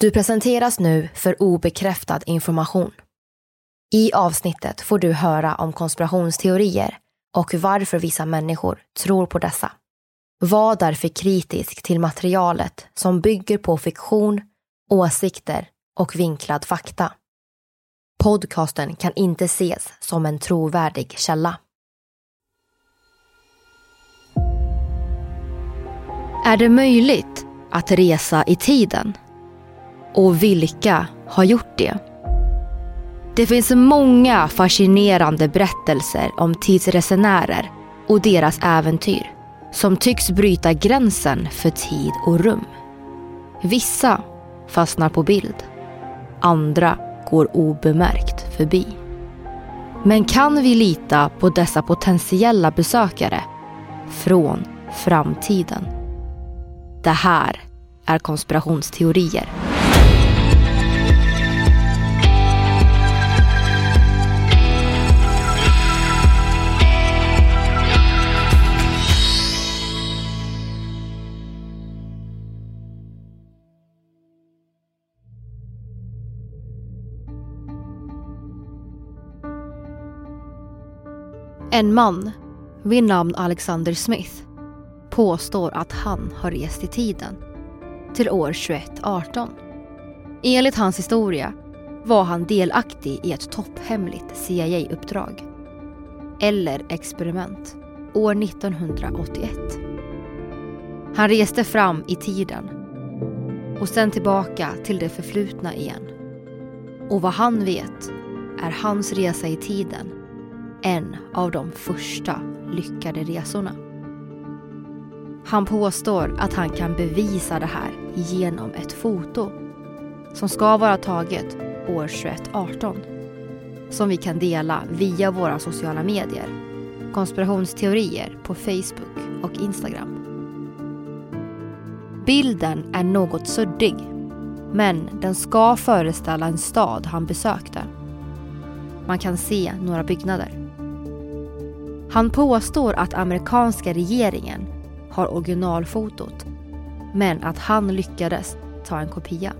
Du presenteras nu för obekräftad information. I avsnittet får du höra om konspirationsteorier och varför vissa människor tror på dessa. Var därför kritisk till materialet som bygger på fiktion, åsikter och vinklad fakta. Podcasten kan inte ses som en trovärdig källa. Är det möjligt att resa i tiden? Och vilka har gjort det? Det finns många fascinerande berättelser om tidsresenärer och deras äventyr som tycks bryta gränsen för tid och rum. Vissa fastnar på bild. Andra går obemärkt förbi. Men kan vi lita på dessa potentiella besökare från framtiden? Det här är konspirationsteorier. En man vid namn Alexander Smith påstår att han har rest i tiden till år 2118. Enligt hans historia var han delaktig i ett topphemligt CIA-uppdrag eller experiment år 1981. Han reste fram i tiden och sen tillbaka till det förflutna igen. Och vad han vet är hans resa i tiden en av de första lyckade resorna. Han påstår att han kan bevisa det här genom ett foto som ska vara taget år 2118 som vi kan dela via våra sociala medier, konspirationsteorier på Facebook och Instagram. Bilden är något suddig men den ska föreställa en stad han besökte. Man kan se några byggnader. Han påstår att amerikanska regeringen har originalfotot men att han lyckades ta en kopia.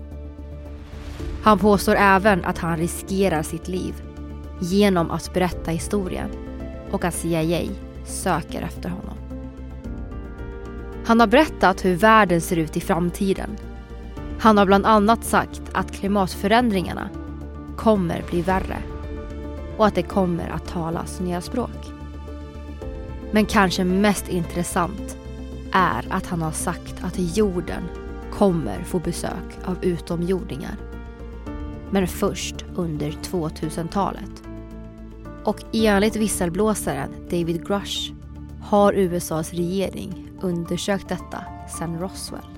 Han påstår även att han riskerar sitt liv genom att berätta historien och att CIA söker efter honom. Han har berättat hur världen ser ut i framtiden. Han har bland annat sagt att klimatförändringarna kommer bli värre och att det kommer att talas nya språk. Men kanske mest intressant är att han har sagt att jorden kommer få besök av utomjordingar. Men först under 2000-talet. Och enligt visselblåsaren David Grush har USAs regering undersökt detta sedan Roswell.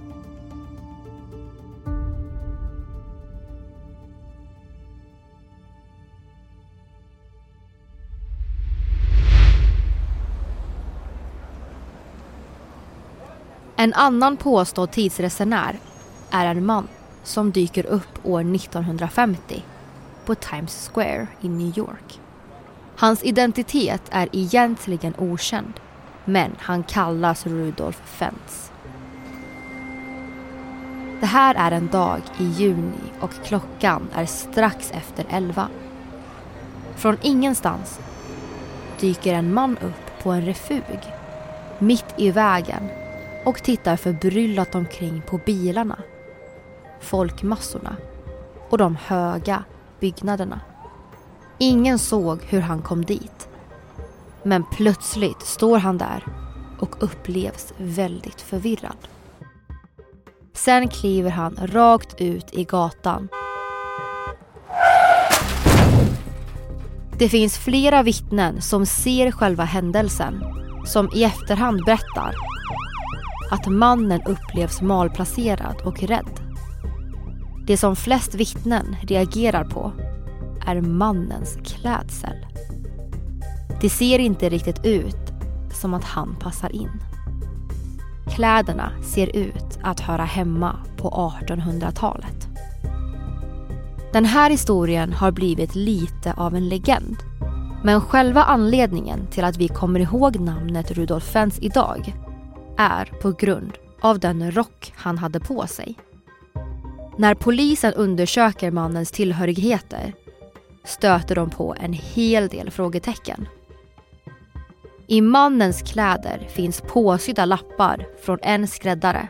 En annan påstådd tidsresenär är en man som dyker upp år 1950 på Times Square i New York. Hans identitet är egentligen okänd, men han kallas Rudolf Fentz. Det här är en dag i juni och klockan är strax efter elva. Från ingenstans dyker en man upp på en refug mitt i vägen och tittar förbryllat omkring på bilarna, folkmassorna och de höga byggnaderna. Ingen såg hur han kom dit. Men plötsligt står han där och upplevs väldigt förvirrad. Sen kliver han rakt ut i gatan. Det finns flera vittnen som ser själva händelsen som i efterhand berättar att mannen upplevs malplacerad och rädd. Det som flest vittnen reagerar på är mannens klädsel. Det ser inte riktigt ut som att han passar in. Kläderna ser ut att höra hemma på 1800-talet. Den här historien har blivit lite av en legend. Men själva anledningen till att vi kommer ihåg namnet Rudolf Fens idag är på grund av den rock han hade på sig. När polisen undersöker mannens tillhörigheter stöter de på en hel del frågetecken. I mannens kläder finns påsydda lappar från en skräddare.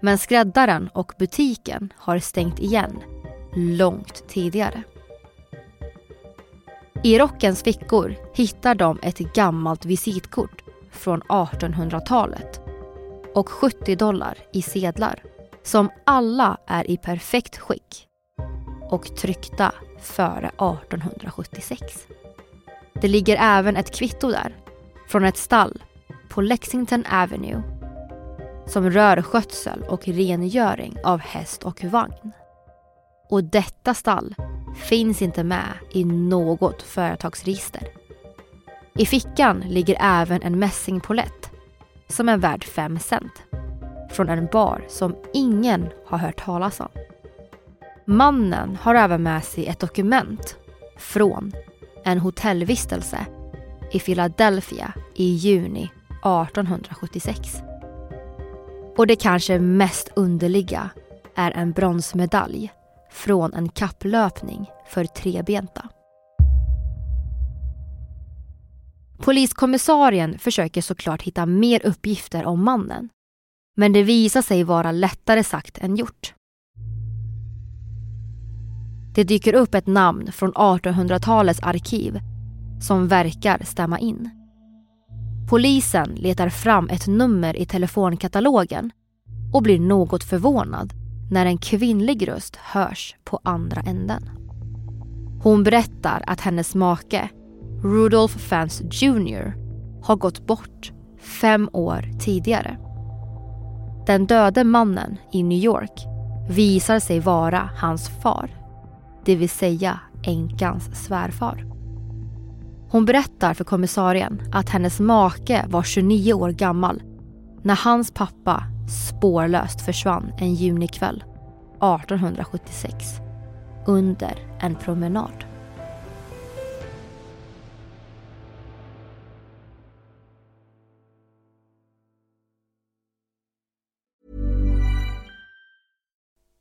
Men skräddaren och butiken har stängt igen långt tidigare. I rockens fickor hittar de ett gammalt visitkort från 1800-talet och 70 dollar i sedlar som alla är i perfekt skick och tryckta före 1876. Det ligger även ett kvitto där från ett stall på Lexington Avenue som rör skötsel och rengöring av häst och vagn. Och detta stall finns inte med i något företagsregister. I fickan ligger även en mässingpolett som är värd 5 cent från en bar som ingen har hört talas om. Mannen har även med sig ett dokument från en hotellvistelse i Philadelphia i juni 1876. Och det kanske mest underliga är en bronsmedalj från en kapplöpning för trebenta. Poliskommissarien försöker såklart hitta mer uppgifter om mannen. Men det visar sig vara lättare sagt än gjort. Det dyker upp ett namn från 1800-talets arkiv som verkar stämma in. Polisen letar fram ett nummer i telefonkatalogen och blir något förvånad när en kvinnlig röst hörs på andra änden. Hon berättar att hennes make, Rudolf Fans Jr, har gått bort fem år tidigare. Den döde mannen i New York visar sig vara hans far, det vill säga änkans svärfar. Hon berättar för kommissarien att hennes make var 29 år gammal när hans pappa spårlöst försvann en junikväll 1876 under en promenad.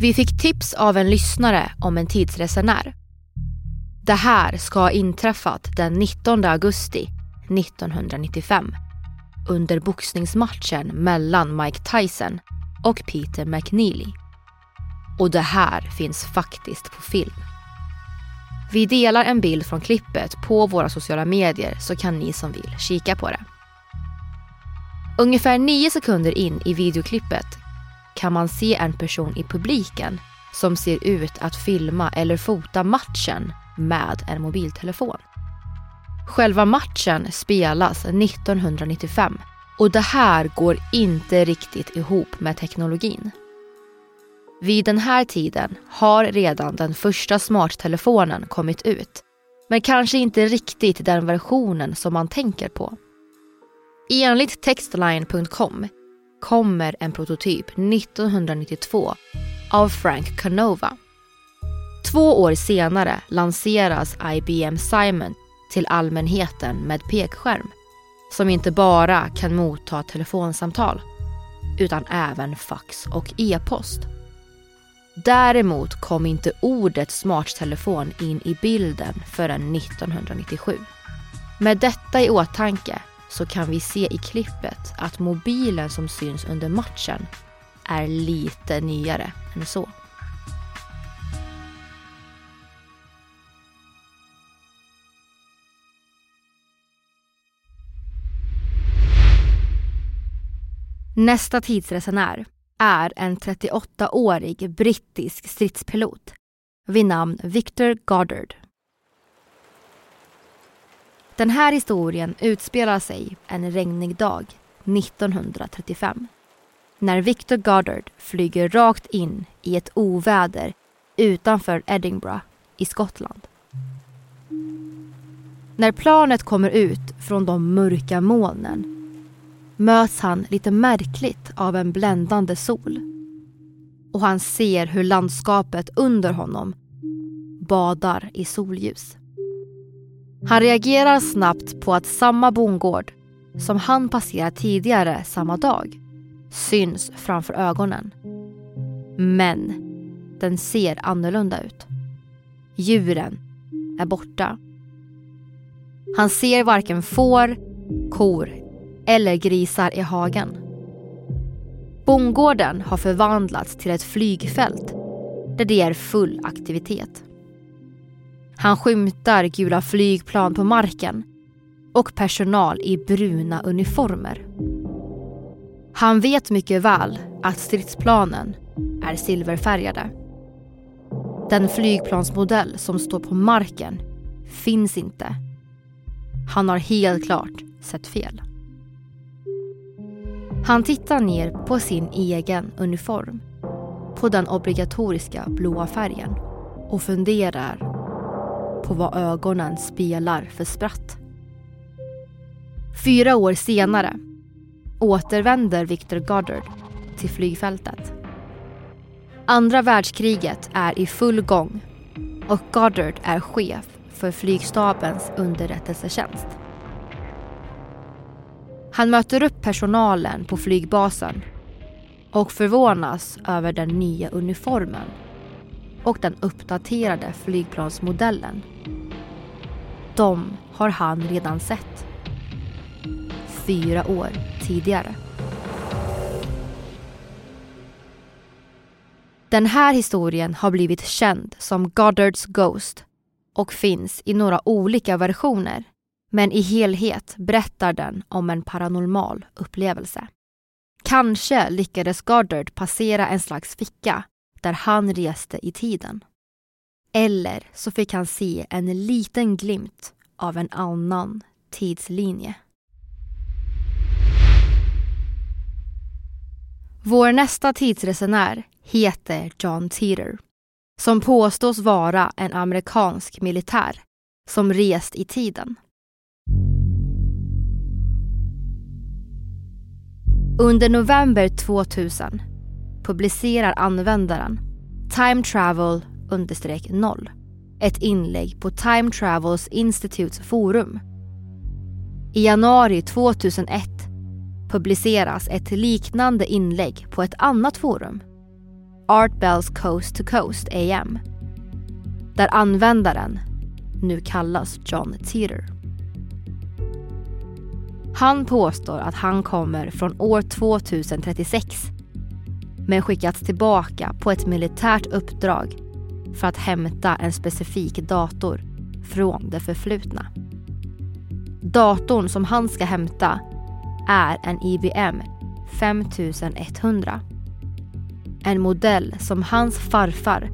Vi fick tips av en lyssnare om en tidsresenär. Det här ska ha inträffat den 19 augusti 1995 under boxningsmatchen mellan Mike Tyson och Peter McNeely. Och det här finns faktiskt på film. Vi delar en bild från klippet på våra sociala medier så kan ni som vill kika på det. Ungefär nio sekunder in i videoklippet kan man se en person i publiken som ser ut att filma eller fota matchen med en mobiltelefon. Själva matchen spelas 1995 och det här går inte riktigt ihop med teknologin. Vid den här tiden har redan den första smarttelefonen kommit ut. Men kanske inte riktigt den versionen som man tänker på. Enligt textline.com kommer en prototyp 1992 av Frank Canova. Två år senare lanseras IBM Simon till allmänheten med pekskärm som inte bara kan motta telefonsamtal utan även fax och e-post. Däremot kom inte ordet smarttelefon in i bilden förrän 1997. Med detta i åtanke så kan vi se i klippet att mobilen som syns under matchen är lite nyare än så. Nästa tidsresenär är en 38-årig brittisk stridspilot vid namn Victor Goddard. Den här historien utspelar sig en regnig dag 1935 när Victor Goddard flyger rakt in i ett oväder utanför Edinburgh i Skottland. När planet kommer ut från de mörka molnen möts han lite märkligt av en bländande sol. Och han ser hur landskapet under honom badar i solljus. Han reagerar snabbt på att samma bondgård som han passerat tidigare samma dag syns framför ögonen. Men den ser annorlunda ut. Djuren är borta. Han ser varken får, kor eller grisar i hagen. Bondgården har förvandlats till ett flygfält där det är full aktivitet. Han skymtar gula flygplan på marken och personal i bruna uniformer. Han vet mycket väl att stridsplanen är silverfärgade. Den flygplansmodell som står på marken finns inte. Han har helt klart sett fel. Han tittar ner på sin egen uniform. På den obligatoriska blåa färgen och funderar på vad ögonen spelar för spratt. Fyra år senare återvänder Victor Goddard till flygfältet. Andra världskriget är i full gång och Goddard är chef för flygstabens underrättelsetjänst. Han möter upp personalen på flygbasen och förvånas över den nya uniformen och den uppdaterade flygplansmodellen. De har han redan sett. Fyra år tidigare. Den här historien har blivit känd som Goddards Ghost och finns i några olika versioner. Men i helhet berättar den om en paranormal upplevelse. Kanske lyckades Goddard passera en slags ficka där han reste i tiden. Eller så fick han se en liten glimt av en annan tidslinje. Vår nästa tidsresenär heter John Teeter som påstås vara en amerikansk militär som rest i tiden. Under november 2000 publicerar användaren Time Travel 0 ett inlägg på Time Travels Institutes forum. I januari 2001 publiceras ett liknande inlägg på ett annat forum, Art Bells Coast to Coast AM, där användaren nu kallas John Teeter. Han påstår att han kommer från år 2036 Mm. men skickats tillbaka på ett militärt uppdrag för att hämta en specifik dator från det förflutna. Datorn som han ska hämta är en IBM 5100. En modell som hans farfar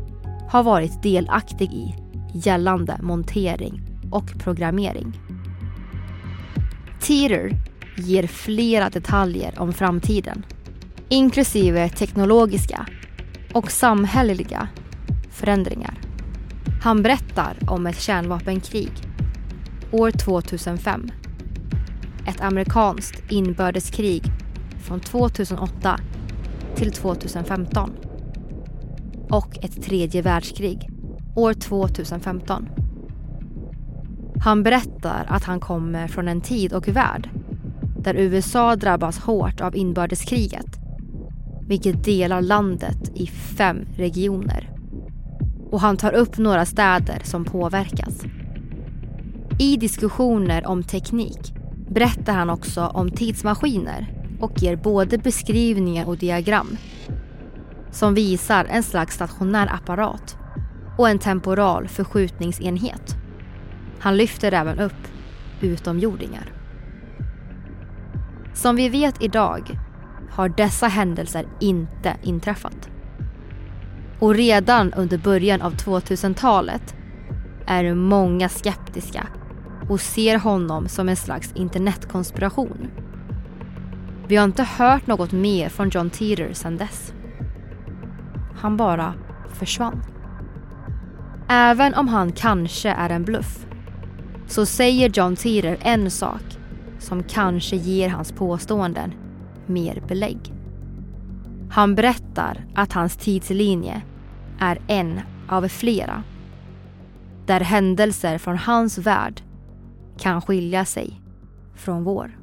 har varit delaktig i gällande montering och programmering. Teeter ger flera detaljer om framtiden inklusive teknologiska och samhälleliga förändringar. Han berättar om ett kärnvapenkrig år 2005. Ett amerikanskt inbördeskrig från 2008 till 2015. Och ett tredje världskrig år 2015. Han berättar att han kommer från en tid och värld där USA drabbas hårt av inbördeskriget vilket delar landet i fem regioner. Och han tar upp några städer som påverkas. I diskussioner om teknik berättar han också om tidsmaskiner och ger både beskrivningar och diagram som visar en slags stationär apparat och en temporal förskjutningsenhet. Han lyfter även upp utomjordingar. Som vi vet idag har dessa händelser inte inträffat. Och redan under början av 2000-talet är många skeptiska och ser honom som en slags internetkonspiration. Vi har inte hört något mer från John Teeter sedan dess. Han bara försvann. Även om han kanske är en bluff så säger John Teeter en sak som kanske ger hans påståenden mer belägg. Han berättar att hans tidslinje är en av flera där händelser från hans värld kan skilja sig från vår.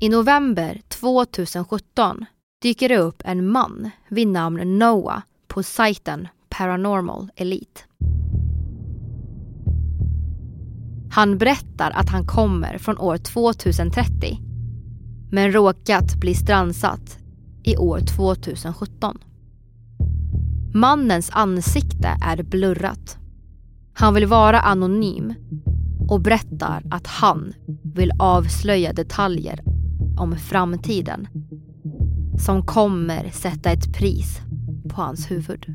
I november 2017 dyker det upp en man vid namn Noah på sajten Paranormal Elite. Han berättar att han kommer från år 2030 men råkat bli strandsatt i år 2017. Mannens ansikte är blurrat. Han vill vara anonym och berättar att han vill avslöja detaljer om framtiden som kommer sätta ett pris på hans huvud.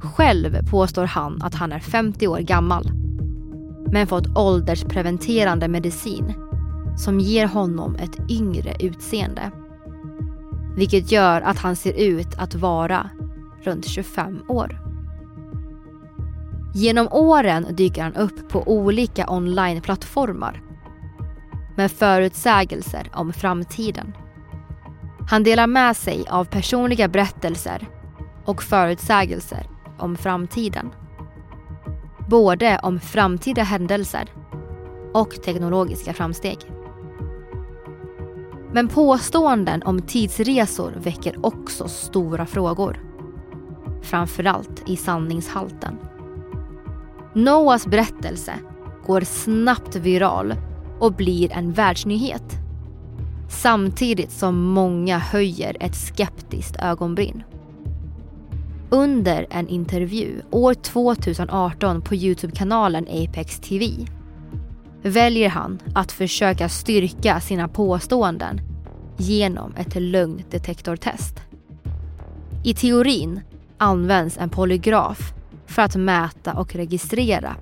Själv påstår han att han är 50 år gammal men fått ålderspreventerande medicin som ger honom ett yngre utseende. Vilket gör att han ser ut att vara runt 25 år. Genom åren dyker han upp på olika onlineplattformar med förutsägelser om framtiden. Han delar med sig av personliga berättelser och förutsägelser om framtiden. Både om framtida händelser och teknologiska framsteg. Men påståenden om tidsresor väcker också stora frågor. Framförallt i sanningshalten. Noahs berättelse går snabbt viral och blir en världsnyhet. Samtidigt som många höjer ett skeptiskt ögonbryn. Under en intervju år 2018 på Youtube-kanalen Apex TV väljer han att försöka styrka sina påståenden genom ett lögndetektortest. I teorin används en polygraf för att mäta och registrera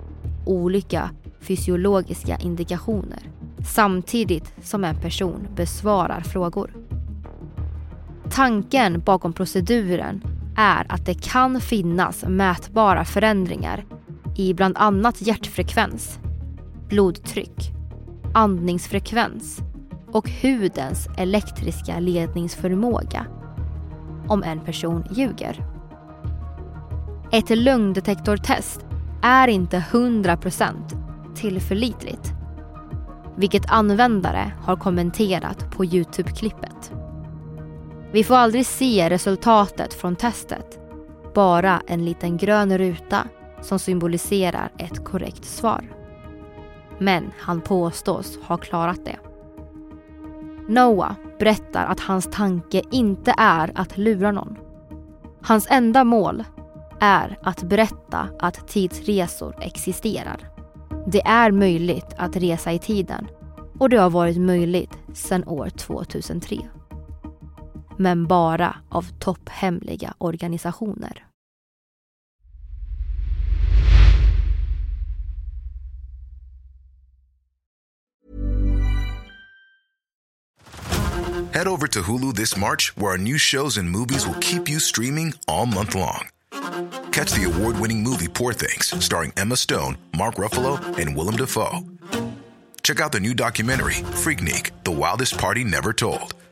olika fysiologiska indikationer samtidigt som en person besvarar frågor. Tanken bakom proceduren är att det kan finnas mätbara förändringar i bland annat hjärtfrekvens, blodtryck, andningsfrekvens och hudens elektriska ledningsförmåga om en person ljuger. Ett lögndetektortest är inte 100% tillförlitligt. Vilket användare har kommenterat på Youtube-klippet. Vi får aldrig se resultatet från testet. Bara en liten grön ruta som symboliserar ett korrekt svar. Men han påstås ha klarat det. Noah berättar att hans tanke inte är att lura någon. Hans enda mål är att berätta att tidsresor existerar. Det är möjligt att resa i tiden och det har varit möjligt sedan år 2003. Men bara av topphemliga organisationer. Head over to Hulu this March, where our new shows and movies will keep you streaming all month long. Catch the award winning movie Poor Things, starring Emma Stone, Mark Ruffalo, and Willem Dafoe. Check out the new documentary, Freaknik The Wildest Party Never Told,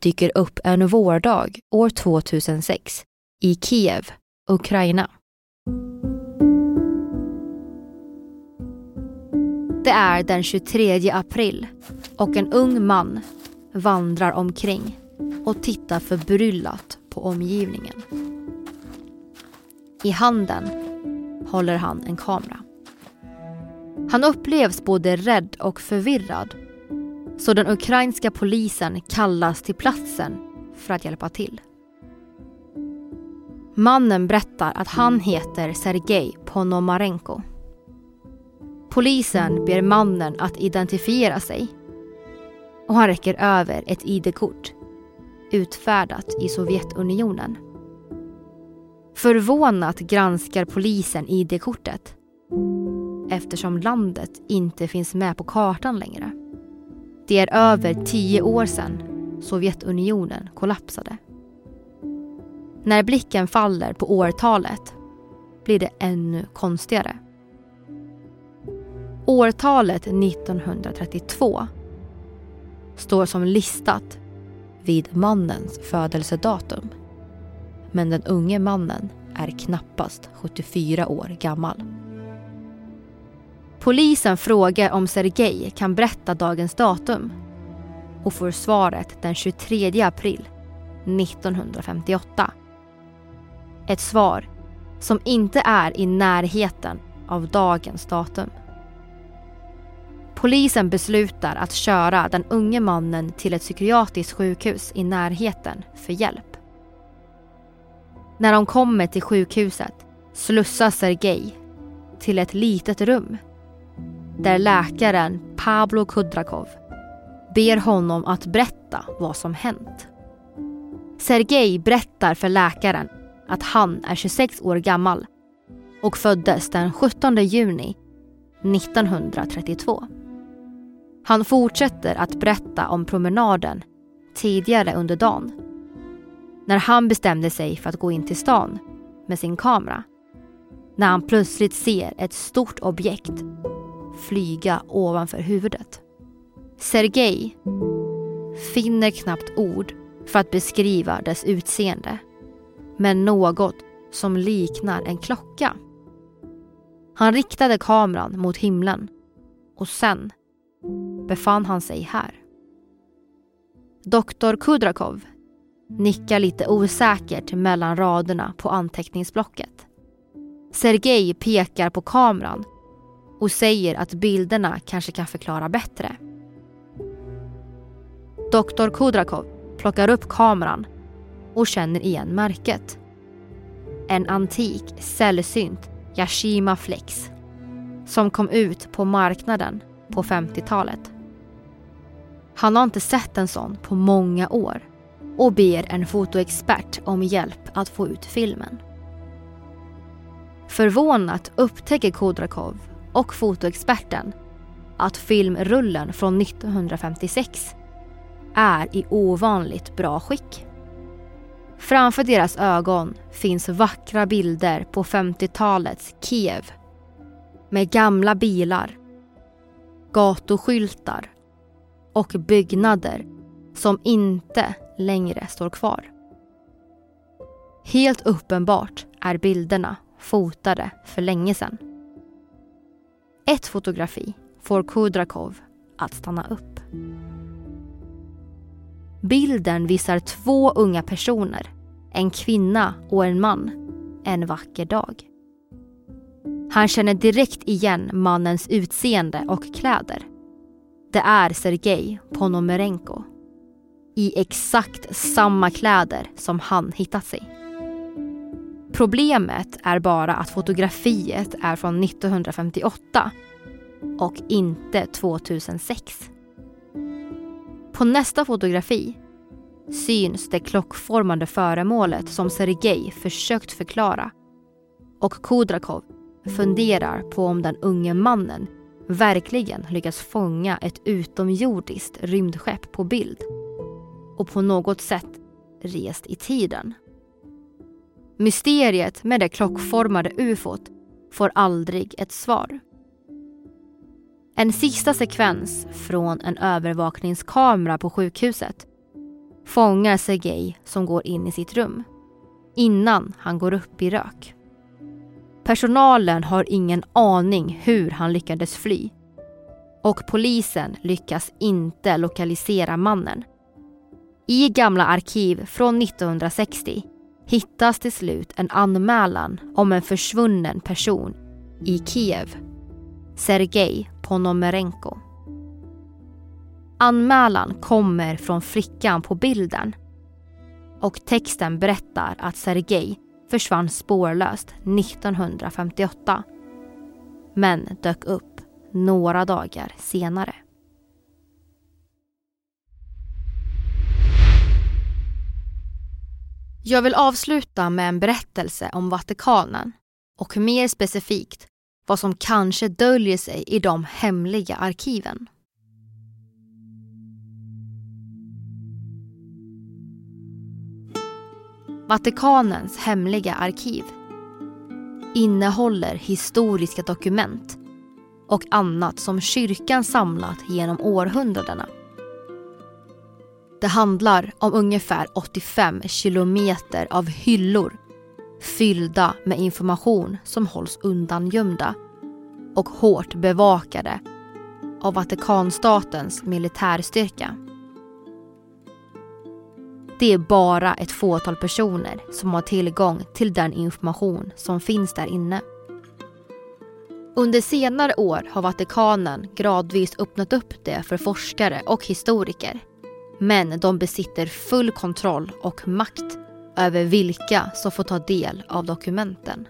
dyker upp en vårdag år 2006 i Kiev, Ukraina. Det är den 23 april och en ung man vandrar omkring och tittar förbryllat på omgivningen. I handen håller han en kamera. Han upplevs både rädd och förvirrad så den ukrainska polisen kallas till platsen för att hjälpa till. Mannen berättar att han heter Sergej Ponomarenko. Polisen ber mannen att identifiera sig och han räcker över ett ID-kort utfärdat i Sovjetunionen. Förvånat granskar polisen ID-kortet eftersom landet inte finns med på kartan längre. Det är över tio år sedan Sovjetunionen kollapsade. När blicken faller på årtalet blir det ännu konstigare. Årtalet 1932 står som listat vid mannens födelsedatum. Men den unge mannen är knappast 74 år gammal. Polisen frågar om Sergej kan berätta dagens datum och får svaret den 23 april 1958. Ett svar som inte är i närheten av dagens datum. Polisen beslutar att köra den unge mannen till ett psykiatriskt sjukhus i närheten för hjälp. När de kommer till sjukhuset slussas Sergej till ett litet rum där läkaren Pablo Kudrakov ber honom att berätta vad som hänt. Sergej berättar för läkaren att han är 26 år gammal och föddes den 17 juni 1932. Han fortsätter att berätta om promenaden tidigare under dagen. När han bestämde sig för att gå in till stan med sin kamera. När han plötsligt ser ett stort objekt flyga ovanför huvudet. Sergej finner knappt ord för att beskriva dess utseende. Men något som liknar en klocka. Han riktade kameran mot himlen och sen befann han sig här. Doktor Kudrakov nickar lite osäkert mellan raderna på anteckningsblocket. Sergej pekar på kameran och säger att bilderna kanske kan förklara bättre. Doktor Kudrakov plockar upp kameran och känner igen märket. En antik, sällsynt Yashima Flex som kom ut på marknaden på 50-talet. Han har inte sett en sån på många år och ber en fotoexpert om hjälp att få ut filmen. Förvånat upptäcker Kodrakov och fotoexperten att filmrullen från 1956 är i ovanligt bra skick. Framför deras ögon finns vackra bilder på 50-talets Kiev med gamla bilar, gatuskyltar och byggnader som inte längre står kvar. Helt uppenbart är bilderna fotade för länge sedan. Ett fotografi får Kudrakov att stanna upp. Bilden visar två unga personer, en kvinna och en man, en vacker dag. Han känner direkt igen mannens utseende och kläder. Det är Sergej Ponomarenko. I exakt samma kläder som han hittat sig. Problemet är bara att fotografiet är från 1958 och inte 2006. På nästa fotografi syns det klockformade föremålet som Sergej försökt förklara. Och Kudrakov funderar på om den unge mannen verkligen lyckats fånga ett utomjordiskt rymdskepp på bild och på något sätt rest i tiden. Mysteriet med det klockformade ufot får aldrig ett svar. En sista sekvens från en övervakningskamera på sjukhuset fångar Sergej som går in i sitt rum innan han går upp i rök. Personalen har ingen aning hur han lyckades fly och polisen lyckas inte lokalisera mannen. I gamla arkiv från 1960 hittas till slut en anmälan om en försvunnen person i Kiev, Sergej Ponomarenko. Anmälan kommer från flickan på bilden och texten berättar att Sergej försvann spårlöst 1958 men dök upp några dagar senare. Jag vill avsluta med en berättelse om Vatikanen och mer specifikt vad som kanske döljer sig i de hemliga arkiven. Vatikanens hemliga arkiv innehåller historiska dokument och annat som kyrkan samlat genom århundradena. Det handlar om ungefär 85 kilometer av hyllor fyllda med information som hålls undangömda och hårt bevakade av Vatikanstatens militärstyrka. Det är bara ett fåtal personer som har tillgång till den information som finns där inne. Under senare år har Vatikanen gradvis öppnat upp det för forskare och historiker. Men de besitter full kontroll och makt över vilka som får ta del av dokumenten.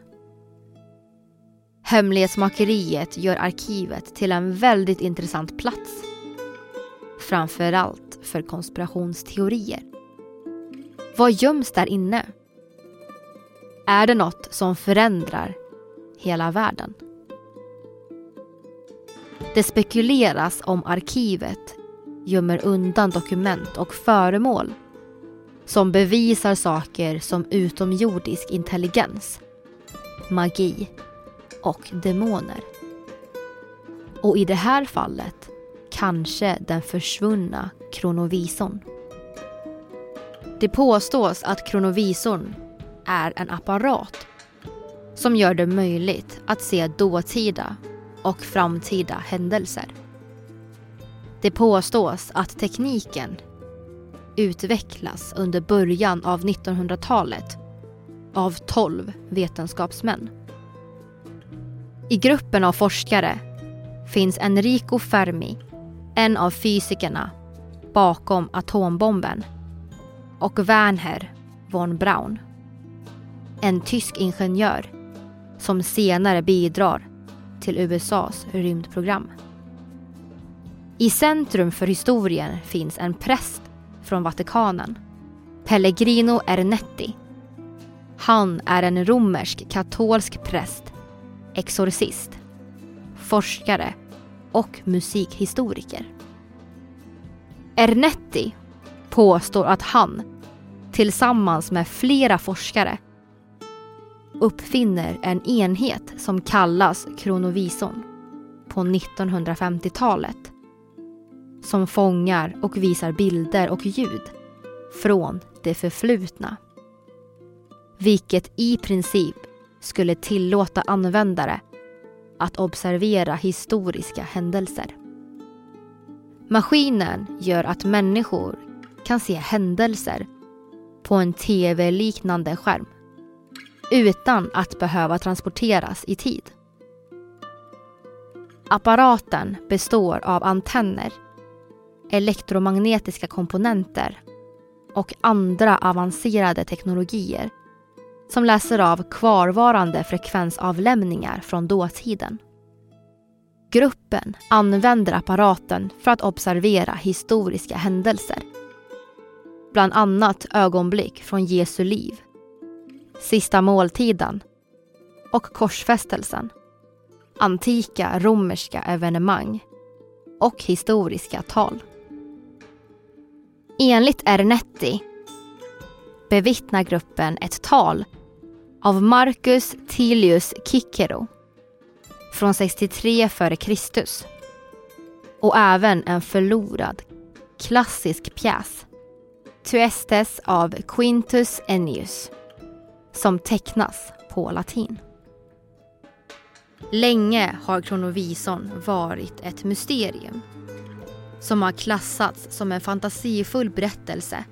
Hemlighetsmakeriet gör arkivet till en väldigt intressant plats. Framförallt för konspirationsteorier. Vad göms där inne? Är det något som förändrar hela världen. Det spekuleras om arkivet gömmer undan dokument och föremål som bevisar saker som utomjordisk intelligens, magi och demoner. Och i det här fallet kanske den försvunna kronovisorn. Det påstås att kronovisorn är en apparat som gör det möjligt att se dåtida och framtida händelser. Det påstås att tekniken utvecklas under början av 1900-talet av 12 vetenskapsmän. I gruppen av forskare finns Enrico Fermi, en av fysikerna bakom atombomben och Werner von Braun, en tysk ingenjör som senare bidrar till USAs rymdprogram. I centrum för historien finns en präst från Vatikanen, Pellegrino Ernetti. Han är en romersk katolsk präst, exorcist, forskare och musikhistoriker. Ernetti påstår att han, tillsammans med flera forskare, uppfinner en enhet som kallas kronovisorn på 1950-talet som fångar och visar bilder och ljud från det förflutna. Vilket i princip skulle tillåta användare att observera historiska händelser. Maskinen gör att människor kan se händelser på en tv-liknande skärm utan att behöva transporteras i tid. Apparaten består av antenner, elektromagnetiska komponenter och andra avancerade teknologier som läser av kvarvarande frekvensavlämningar från dåtiden. Gruppen använder apparaten för att observera historiska händelser. Bland annat ögonblick från Jesu liv Sista måltiden och korsfästelsen. Antika romerska evenemang och historiska tal. Enligt Ernetti bevittnar gruppen ett tal av Marcus Tilius Cicero från 63 f.Kr. och även en förlorad klassisk pjäs, Tuestes av Quintus Ennius som tecknas på latin. Länge har kronovisorn varit ett mysterium som har klassats som en fantasifull berättelse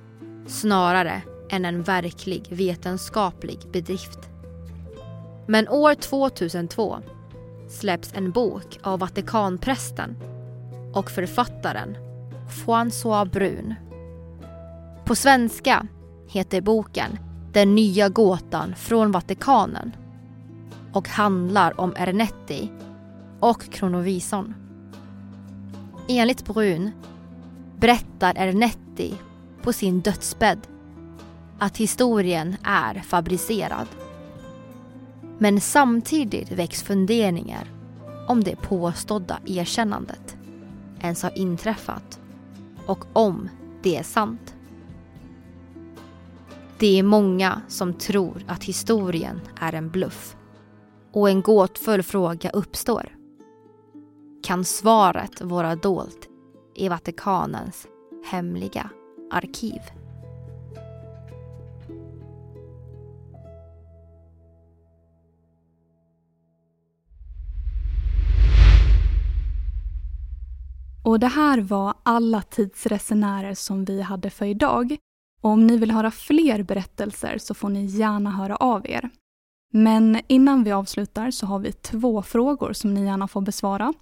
snarare än en verklig vetenskaplig bedrift. Men år 2002 släpps en bok av Vatikanprästen och författaren François Brun. På svenska heter boken den nya gåtan från Vatikanen och handlar om Ernetti och kronovisorn. Enligt Brun berättar Ernetti på sin dödsbädd att historien är fabricerad. Men samtidigt väcks funderingar om det påstådda erkännandet ens har inträffat och om det är sant. Det är många som tror att historien är en bluff. Och en gåtfull fråga uppstår. Kan svaret vara dolt i Vatikanens hemliga arkiv? Och det här var alla tidsresenärer som vi hade för idag. Och om ni vill höra fler berättelser så får ni gärna höra av er. Men innan vi avslutar så har vi två frågor som ni gärna får besvara.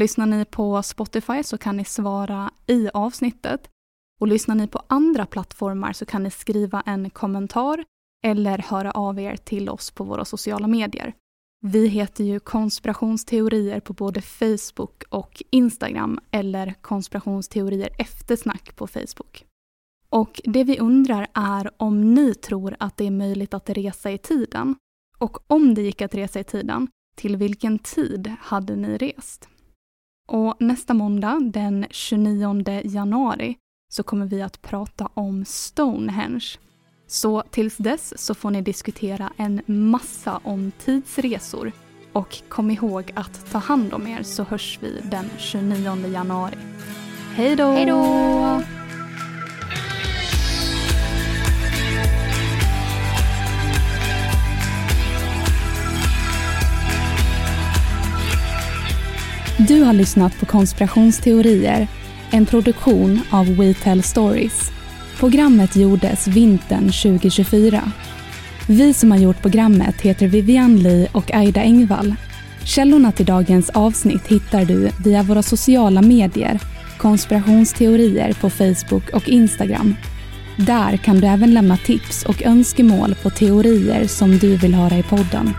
Lyssnar ni på Spotify så kan ni svara i avsnittet. Och lyssnar ni på andra plattformar så kan ni skriva en kommentar eller höra av er till oss på våra sociala medier. Vi heter ju konspirationsteorier på både Facebook och Instagram eller konspirationsteorier eftersnack på Facebook. Och det vi undrar är om ni tror att det är möjligt att resa i tiden. Och om det gick att resa i tiden, till vilken tid hade ni rest? Och nästa måndag, den 29 januari, så kommer vi att prata om Stonehenge. Så tills dess så får ni diskutera en massa om tidsresor. Och kom ihåg att ta hand om er så hörs vi den 29 januari. Hej då! Hej då! Du har lyssnat på Konspirationsteorier, en produktion av We Tell Stories. Programmet gjordes vintern 2024. Vi som har gjort programmet heter Vivian Lee och Aida Engvall. Källorna till dagens avsnitt hittar du via våra sociala medier, konspirationsteorier på Facebook och Instagram. Där kan du även lämna tips och önskemål på teorier som du vill höra i podden.